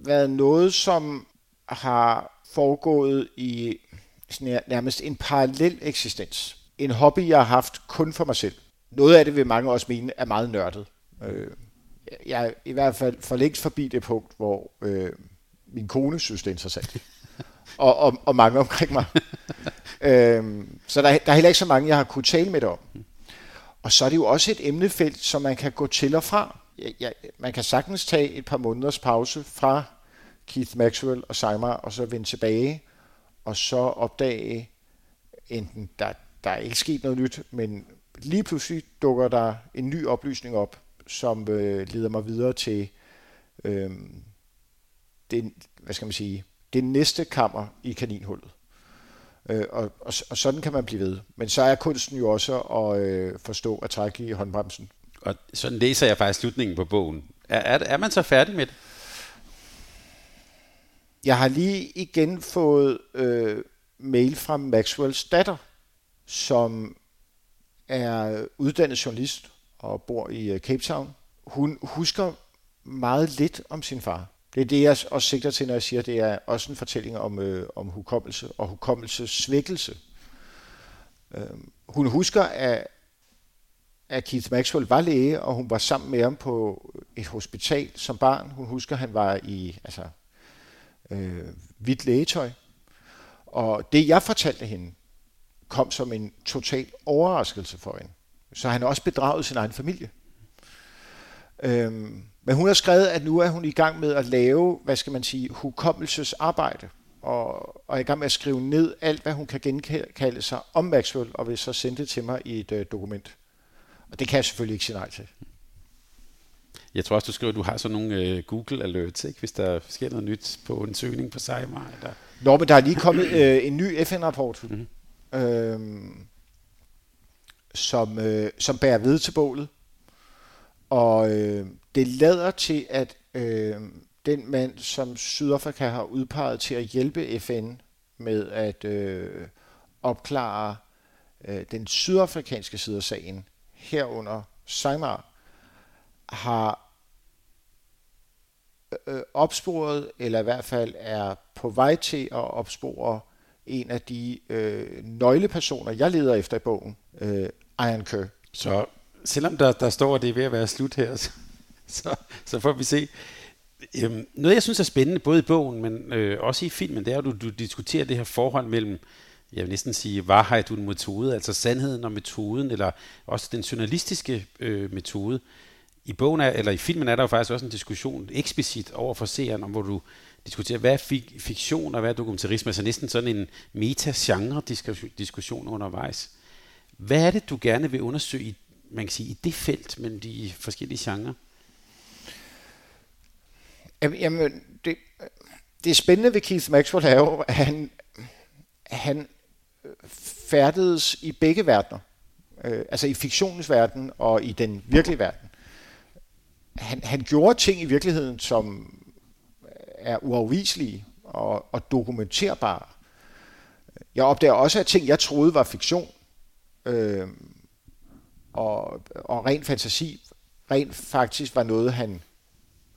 været noget, som har foregået i sådan nærmest en parallel eksistens. En hobby, jeg har haft kun for mig selv. Noget af det vil mange også mene er meget nørdet. Øh, jeg er i hvert fald for længst forbi det punkt, hvor øh, min kone synes, det er interessant. og, og, og mange omkring mig. *laughs* øhm, så der, der er heller ikke så mange, jeg har kunnet tale med det om. Og så er det jo også et emnefelt, som man kan gå til og fra. Jeg, jeg, man kan sagtens tage et par måneders pause fra Keith Maxwell og Simon, og så vende tilbage, og så opdage, enten der, der er ikke sket noget nyt, men lige pludselig dukker der en ny oplysning op, som øh, leder mig videre til øh, det, hvad skal man sige, det næste kammer i kaninhullet. Øh, og, og, og sådan kan man blive ved. Men så er kunsten jo også at øh, forstå at trække i håndbremsen. Og sådan læser jeg faktisk slutningen på bogen. Er, er, er man så færdig med det? Jeg har lige igen fået øh, mail fra Maxwells datter, som er uddannet journalist og bor i øh, Cape Town. Hun husker meget lidt om sin far. Det er det, jeg også sigter til, når jeg siger, at det er også en fortælling om, øh, om hukommelse og hukommelsesvækkelse. Øh, hun husker, at, at Keith Maxwell var læge, og hun var sammen med ham på et hospital som barn. Hun husker, at han var i altså, øh, hvidt lægetøj. Og det, jeg fortalte hende, kom som en total overraskelse for hende. Så han også bedraget sin egen familie. Øhm, men hun har skrevet, at nu er hun i gang med at lave, hvad skal man sige, hukommelsesarbejde. Og, og er i gang med at skrive ned alt, hvad hun kan genkalde sig om Maxwell, og vil så sende det til mig i et øh, dokument. Og det kan jeg selvfølgelig ikke sige nej til. Jeg tror også, du skriver, at du har sådan nogle uh, Google alerts, ikke? hvis der sker noget nyt på en søgning på Sejmar. Eller... Nå, men der er lige kommet uh, en ny FN-rapport, mm-hmm. øh, som, uh, som bærer ved til bålet. Og øh, det lader til, at øh, den mand, som Sydafrika har udpeget til at hjælpe FN med at øh, opklare øh, den sydafrikanske side af sagen, herunder Sejmar, har Øh, øh, opsporet, eller i hvert fald er på vej til at opspore en af de øh, nøglepersoner, jeg leder efter i bogen, øh, Iron Kerr. Så selvom der, der står, at det er ved at være slut her, *laughs* så, så, så får vi se. Øhm, noget, jeg synes er spændende, både i bogen, men øh, også i filmen, det er, at du, du diskuterer det her forhold mellem, jeg vil næsten sige, varhed og en metode, altså sandheden og metoden, eller også den journalistiske øh, metode. I bogen er, eller i filmen er der jo faktisk også en diskussion eksplicit over for seeren, om hvor du diskuterer, hvad er fik, fiktion og hvad er dokumentarisme, altså næsten sådan en meta-genre-diskussion undervejs. Hvad er det, du gerne vil undersøge i man kan sige, i det felt mellem de forskellige genrer? Jamen, det, det spændende ved Keith Maxwell er jo, at han, han færdedes i begge verdener. Øh, altså i fiktionens verden og i den virkelige verden. Han, han gjorde ting i virkeligheden, som er uafviselige og, og dokumenterbare. Jeg opdager også, at ting, jeg troede var fiktion, øh, og, og ren fantasi rent faktisk var noget, han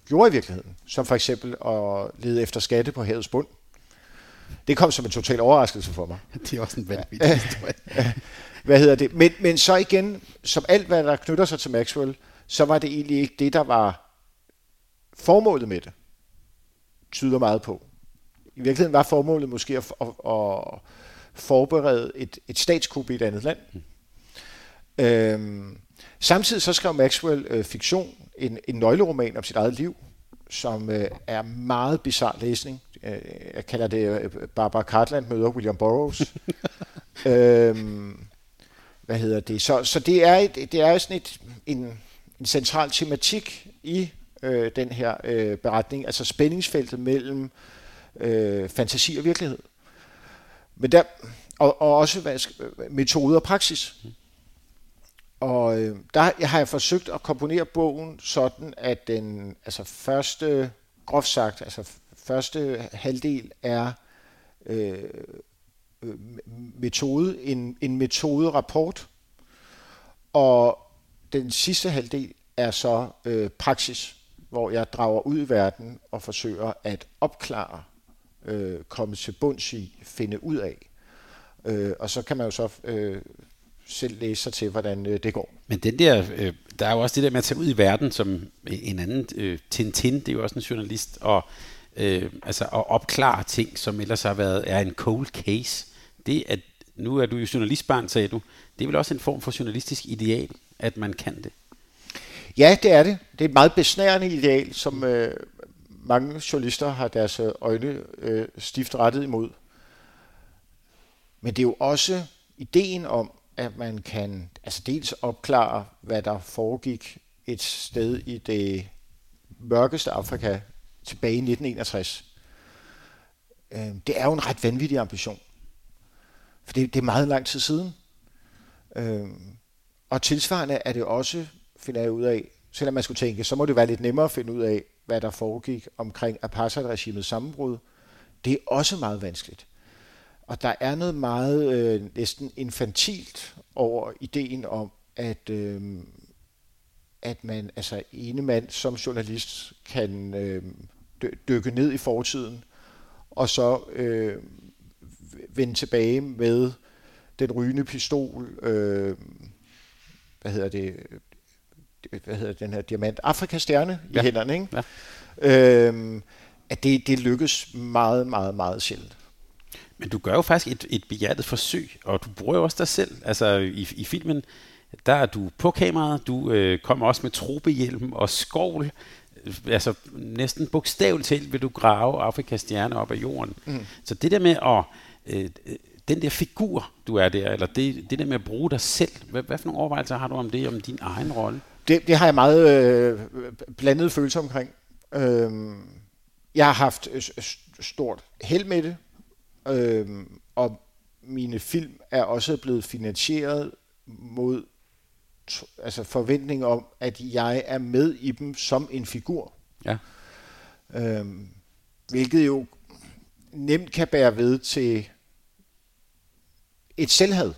gjorde i virkeligheden. Som for eksempel at lede efter skatte på havets bund. Det kom som en total overraskelse for mig. Det er også en vanvittig historie. *laughs* hvad hedder det? Men, men så igen, som alt hvad der knytter sig til Maxwell, så var det egentlig ikke det, der var formålet med det. Tyder meget på. I virkeligheden var formålet måske at, at, at forberede et, et statskup i et andet land. Mm. Øhm, samtidig så skrev Maxwell øh, fiktion, en, en nøgleroman om sit eget liv, som øh, er meget bizarre læsning. Øh, jeg kalder det øh, Barbara Cartland møder William Burroughs. *laughs* øhm, hvad hedder det? Så, så det er, et, det er sådan et, en, en central tematik i øh, den her øh, beretning, altså spændingsfeltet mellem øh, fantasi og virkelighed. Men der, og, og også hvad, øh, metode og praksis. Og øh, der jeg har jeg forsøgt at komponere bogen sådan, at den altså første, groft sagt, altså første halvdel er øh, øh metode, en, en metoderapport, og den sidste halvdel er så øh, praksis, hvor jeg drager ud i verden og forsøger at opklare, øh, komme til bunds i, finde ud af. Øh, og så kan man jo så øh, selv læse sig til, hvordan øh, det går. Men den der, øh, der er jo også det der med at tage ud i verden som øh, en anden øh, Tintin, det er jo også en journalist, og øh, altså at opklare ting, som ellers har været er en cold case. Det at nu er du jo journalistbarn, sagde du. Det er vel også en form for journalistisk ideal, at man kan det? Ja, det er det. Det er et meget besnærende ideal, som øh, mange journalister har deres øh, øjne øh, stift rettet imod. Men det er jo også ideen om, at man kan altså dels opklare, hvad der foregik et sted i det mørkeste Afrika tilbage i 1961. Øh, det er jo en ret vanvittig ambition. For det, det er meget lang tid siden. Øh, og tilsvarende er det også, finder jeg ud af, selvom man skulle tænke, så må det være lidt nemmere at finde ud af, hvad der foregik omkring apartheidregimets sammenbrud. Det er også meget vanskeligt. Og der er noget meget øh, næsten infantilt over ideen om, at, øh, at man, altså ene mand som journalist, kan øh, dykke ned i fortiden, og så øh, vende tilbage med den rygende pistol, øh, hvad hedder det, hvad hedder den her diamant, Afrikastjerne ja. i hænderne, ikke? Ja. Øh, at det, det lykkes meget, meget, meget sjældent. Men du gør jo faktisk et, et behjertet forsøg, og du bruger jo også dig selv. Altså i, i filmen, der er du på kameraet, du øh, kommer også med trobehjelm og skovl. Altså næsten bogstaveligt talt vil du grave Afrikas stjerne op af jorden. Mm. Så det der med at, øh, den der figur, du er der, eller det, det der med at bruge dig selv, hvad, hvad for nogle overvejelser har du om det, om din egen rolle? Det, det har jeg meget øh, blandet følelse omkring. Øh, jeg har haft stort held med det, Øhm, og mine film er også blevet finansieret mod altså forventning om, at jeg er med i dem som en figur. Ja. Øhm, hvilket jo nemt kan bære ved til et selvhed.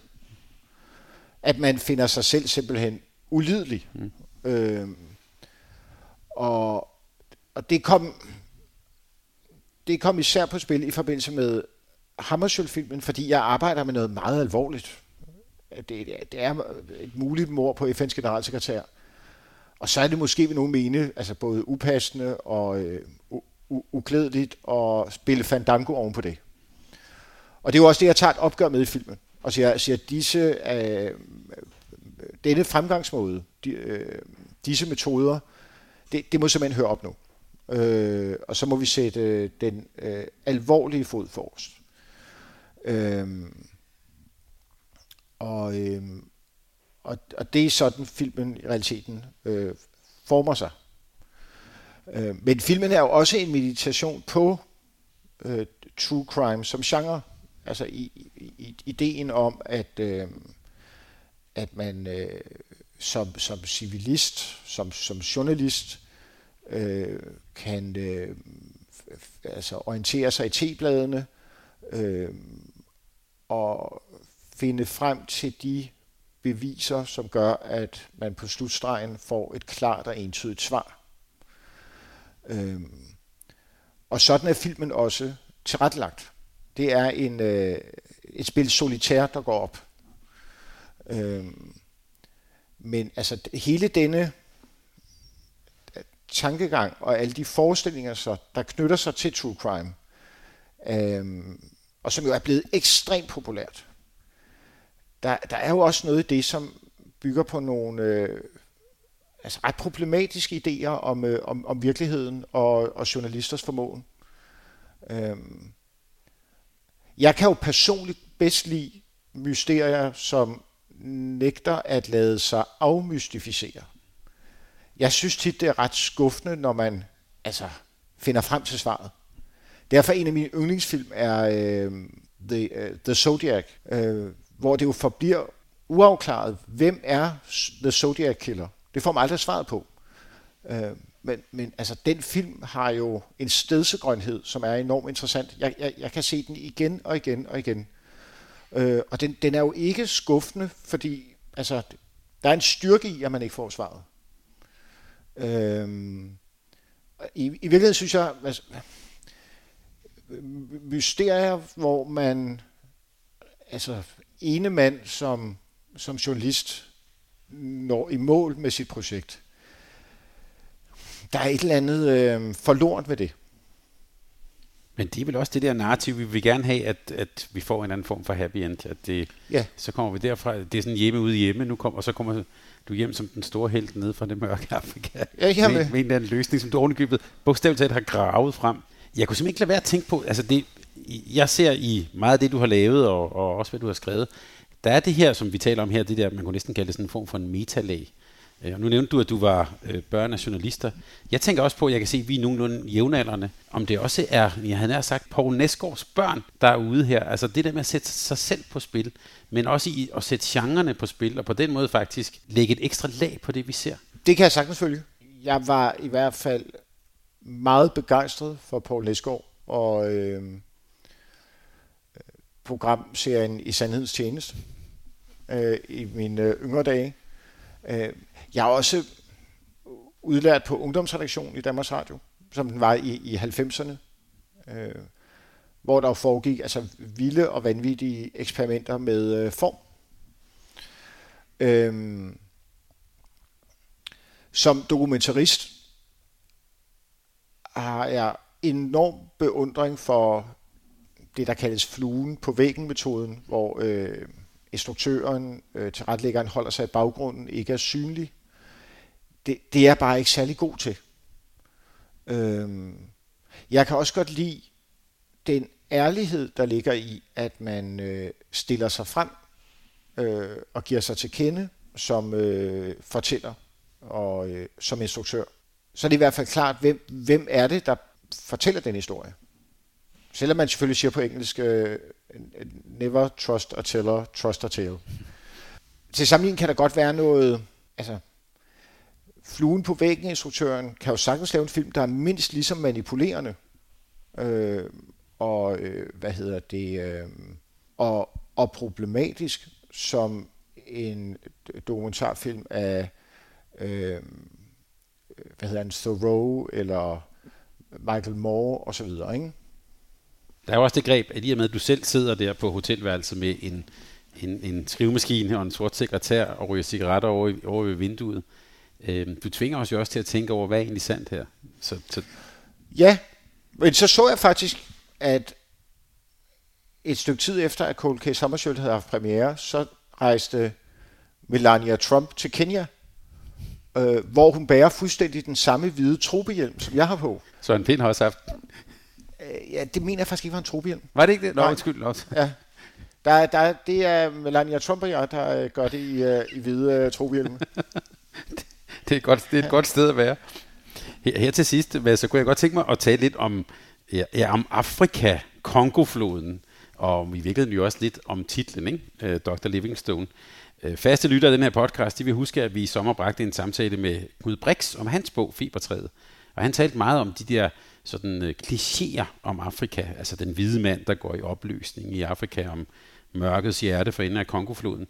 At man finder sig selv simpelthen ulidelig. Mm. Øhm, og, og det kom det kom især på spil i forbindelse med Hammarskjöld-filmen, fordi jeg arbejder med noget meget alvorligt. Det, det er et muligt mor på FN's generalsekretær. Og så er det måske, vi nogen mene, altså både upassende og øh, uklædeligt at spille fandango oven på det. Og det er jo også det, jeg tager et opgør med i filmen. Og siger, siger disse, øh, denne fremgangsmåde, de, øh, disse metoder, det, det må simpelthen høre op nu. Øh, og så må vi sætte øh, den øh, alvorlige fod for os. Øhm, og, øh, og, og det er sådan, filmen i realiteten øh, former sig. Øh, men filmen er jo også en meditation på øh, true crime som genre. Altså i, i, ideen om, at, øh, at man øh, som, som civilist, som, som journalist, øh, kan øh, altså orientere sig i T-bladene, øh, og finde frem til de beviser, som gør, at man på slutstregen får et klart og entydigt svar. Øh, og sådan er filmen også tilrettelagt. Det er en, øh, et spil solitær, der går op. Øhm, men altså hele denne øh, tankegang og alle de forestillinger, så, der knytter sig til true crime, øhm, og som jo er blevet ekstremt populært. Der, der er jo også noget i det, som bygger på nogle øh, altså ret problematiske idéer om, øh, om, om virkeligheden og, og journalisters formåen. Øhm. Jeg kan jo personligt bedst lide mysterier, som nægter at lade sig afmystificere. Jeg synes tit, det er ret skuffende, når man altså, finder frem til svaret. Derfor en af mine yndlingsfilm er øh, The, uh, The Zodiac, øh, hvor det jo forbliver uafklaret, hvem er The Zodiac Killer. Det får man aldrig svaret på. Øh, men, men altså, den film har jo en stedsegrønhed, som er enormt interessant. Jeg, jeg, jeg kan se den igen og igen og igen. Øh, og den, den er jo ikke skuffende, fordi altså, der er en styrke i, at man ikke får svaret. Øh, i, I virkeligheden synes jeg, altså, mysterier, hvor man, altså ene mand som, som journalist når i mål med sit projekt. Der er et eller andet øh, forlort ved det. Men det er vel også det der narrativ, vi vil gerne have, at, at vi får en anden form for happy end. At det, ja. Så kommer vi derfra, det er sådan hjemme ude hjemme, nu kommer, og så kommer du hjem som den store held ned fra det mørke *laughs* Afrika. Ja, med, med en eller anden løsning, som du ovenikøbet bogstaveligt talt har gravet frem. Jeg kunne simpelthen ikke lade være at tænke på, altså det, jeg ser i meget af det, du har lavet, og, og også hvad du har skrevet, der er det her, som vi taler om her, det der, man kunne næsten kalde det sådan en form for en metalag. Øh, nu nævnte du, at du var øh, børn af journalister. Jeg tænker også på, at jeg kan se, at vi er nogenlunde jævnaldrende. Om det også er, jeg havde nær sagt, Poul Næsgaards børn, der er ude her. Altså det der med at sætte sig selv på spil, men også i at sætte genrerne på spil, og på den måde faktisk lægge et ekstra lag på det, vi ser. Det kan jeg sagtens følge. Jeg var i hvert fald meget begejstret for Poul Næsgaard og øh, programserien i Sandhedens Tjeneste øh, i mine øh, yngre dage. Øh, jeg er også udlært på ungdomsredaktion i Danmarks Radio, som den var i, i 90'erne, øh, hvor der foregik altså vilde og vanvittige eksperimenter med øh, form. Øh, som dokumentarist har jeg enorm beundring for det, der kaldes fluen på væggen-metoden, hvor øh, instruktøren, øh, tilretlæggeren, holder sig i baggrunden, ikke er synlig. Det, det er jeg bare ikke særlig god til. Øhm, jeg kan også godt lide den ærlighed, der ligger i, at man øh, stiller sig frem øh, og giver sig til kende som øh, fortæller og øh, som instruktør. Så er det i hvert fald klart, hvem, hvem er det, der fortæller den historie. Selvom man selvfølgelig siger på engelsk, øh, never trust a teller, trust a tale. Til sammenligning kan der godt være noget, altså, fluen på væggen, instruktøren, kan jo sagtens lave en film, der er mindst ligesom manipulerende. Øh, og, øh, hvad hedder det, øh, og, og problematisk som en dokumentarfilm af, øh, hvad hedder han, Thoreau, eller Michael Moore, og så videre, ikke? Der er jo også det greb, at i og med, at du selv sidder der på hotelværelset med en, en, en skrivemaskine og en sort sekretær og ryger cigaretter over, over ved vinduet, øh, du tvinger os jo også til at tænke over, hvad er egentlig sandt her? Så, så... Ja, men så så jeg faktisk, at et stykke tid efter, at Cold Case Hammarskjöld havde haft premiere, så rejste Melania Trump til Kenya, øh, hvor hun bærer fuldstændig den samme hvide trobehjelm, som jeg har på. Så en pind har også haft Øh, ja, det mener jeg faktisk ikke var en trobehjelm. Var det ikke det? Nå, Nej. undskyld også. Ja. Der, der, det er Melania Trump og jeg, der øh, gør det i, uh, i hvide trobehjelme. *laughs* det, er godt, det er et godt sted at være. Her, her til sidst, så kunne jeg godt tænke mig at tale lidt om, ja, om Afrika, Kongofloden, og i virkeligheden jo også lidt om titlen, ikke? Øh, Dr. Livingstone. Øh, faste lyttere af den her podcast, de vil huske, at vi i sommer bragte en samtale med Gud Brix om hans bog, Fibertræet. Og han talte meget om de der sådan øh, klichéer om Afrika, altså den hvide mand, der går i opløsning i Afrika, om mørkets hjerte for enden af Kongofloden.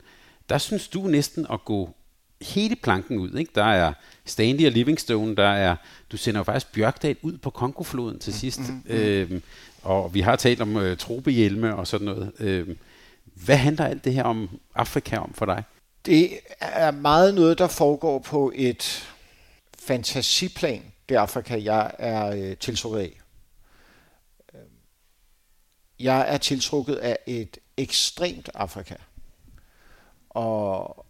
Der synes du næsten at gå hele planken ud. Ikke? Der er Stanley og Livingstone, der er, du sender jo faktisk Bjørkdal ud på Kongofloden til sidst. Mm-hmm. Øhm, og vi har talt om øh, tropehjelme og sådan noget. Øhm, hvad handler alt det her om Afrika om for dig? Det er meget noget, der foregår på et fantasiplan det Afrika, jeg er øh, tiltrukket af. Øhm, jeg er tiltrukket af et ekstremt Afrika. Og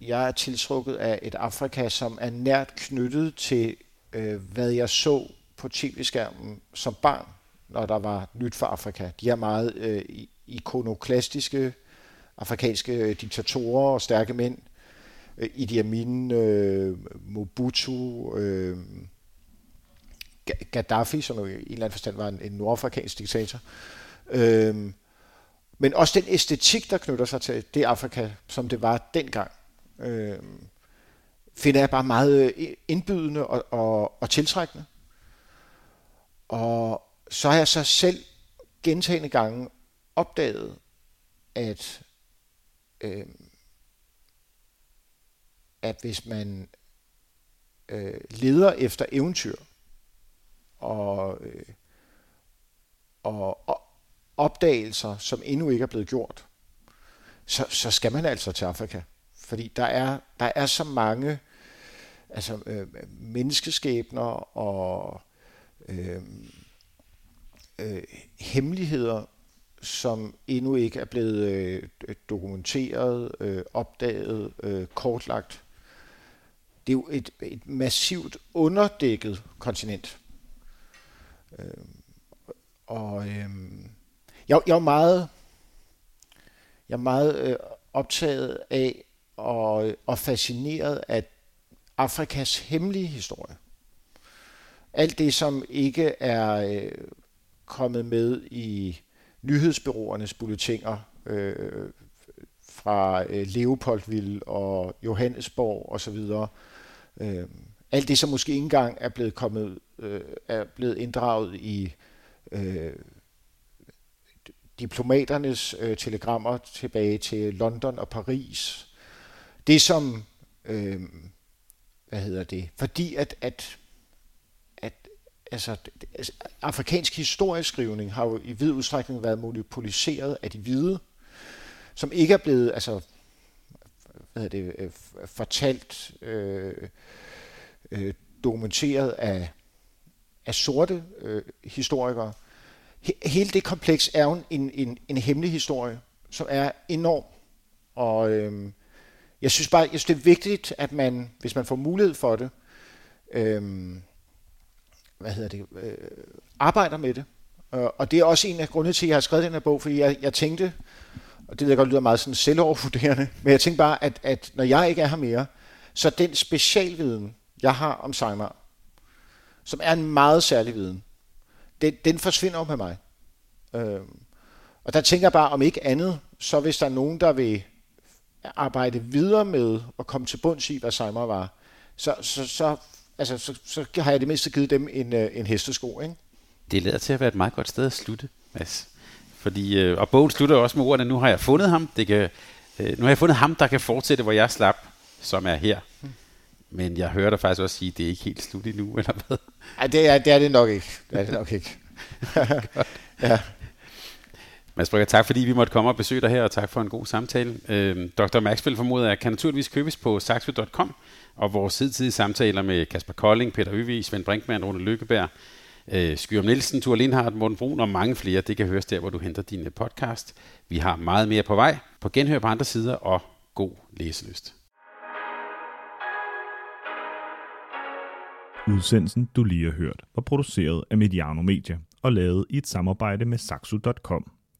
jeg er tiltrukket af et Afrika, som er nært knyttet til, øh, hvad jeg så på tv-skærmen som barn, når der var nyt for Afrika. De er meget øh, ikonoklastiske afrikanske øh, diktatorer og stærke mænd. Øh, Idi Amin, øh, Mobutu, øh, Gaddafi, som jo i en eller anden forstand var en, en nordafrikansk diktator. Øh, men også den æstetik, der knytter sig til det Afrika, som det var dengang, øh, finder jeg bare meget øh, indbydende og, og, og tiltrækkende. Og så har jeg så selv gentagende gange opdaget, at, øh, at hvis man øh, leder efter eventyr og, øh, og, og opdagelser, som endnu ikke er blevet gjort, så, så skal man altså til Afrika. Fordi der er, der er så mange altså, øh, menneskeskæbner og øh, øh, hemmeligheder, som endnu ikke er blevet øh, dokumenteret, øh, opdaget, øh, kortlagt. Det er jo et, et massivt underdækket kontinent. Øh, og øh, jeg, jeg er meget, jeg er meget øh, optaget af og, og fascineret af Afrikas hemmelige historie. Alt det, som ikke er øh, kommet med i nyhedsbyråernes bulletiner øh, fra øh, Leopoldville og Johannesborg osv. Øh, alt det, som måske ikke engang er blevet, kommet, øh, er blevet inddraget i øh, diplomaternes øh, telegrammer tilbage til London og Paris. Det som, øh, hvad hedder det, fordi at, at, at altså, altså, afrikansk historieskrivning har jo i vid udstrækning været monopoliseret af de hvide, som ikke er blevet, altså, hvad hedder det, øh, fortalt, øh, øh, dokumenteret af, af sorte øh, historikere hele det kompleks er jo en, en, en hemmelig historie, som er enorm. Og øh, jeg synes bare, jeg synes, det er vigtigt, at man, hvis man får mulighed for det, øhm, hvad hedder det, øh, arbejder med det. Og det er også en af grundene til, at jeg har skrevet den her bog, fordi jeg, jeg tænkte, og det ved jeg godt lyder meget sådan selvovervurderende, *laughs* men jeg tænkte bare, at, at når jeg ikke er her mere, så den specialviden, jeg har om Sejmar, som er en meget særlig viden, den, den forsvinder op med mig. Øh, og der tænker jeg bare, om ikke andet, så hvis der er nogen, der vil arbejde videre med at komme til bunds i, hvad Seimer var, så, så, så, altså, så, så har jeg det mindste givet dem en, øh, en hestesko. Ikke? Det lader til at være et meget godt sted at slutte, Mads. Fordi, øh, og bogen slutter også med ordene, nu har jeg fundet ham. Det kan, øh, nu har jeg fundet ham, der kan fortsætte, hvor jeg slap, som er her. Men jeg hører dig faktisk også sige, at det er ikke helt slut endnu, eller hvad? Nej, det er, det er det nok ikke. Det er det nok ikke. *laughs* *laughs* ja. Mads Brygger, tak fordi vi måtte komme og besøge dig her, og tak for en god samtale. Øh, Dr. Maxwell formoder kan naturligvis købes på saxo.com, og vores hidtidige samtaler med Kasper Kolding, Peter Øvig, Svend Brinkmann, Rune Lykkeberg, øh, Skyrum Nielsen, Thor Lindhardt, Morten Brun og mange flere, det kan høres der, hvor du henter din øh, podcast. Vi har meget mere på vej. På genhør på andre sider, og god læselyst. Udsendelsen, du lige har hørt, var produceret af Mediano Media og lavet i et samarbejde med Saxo.com.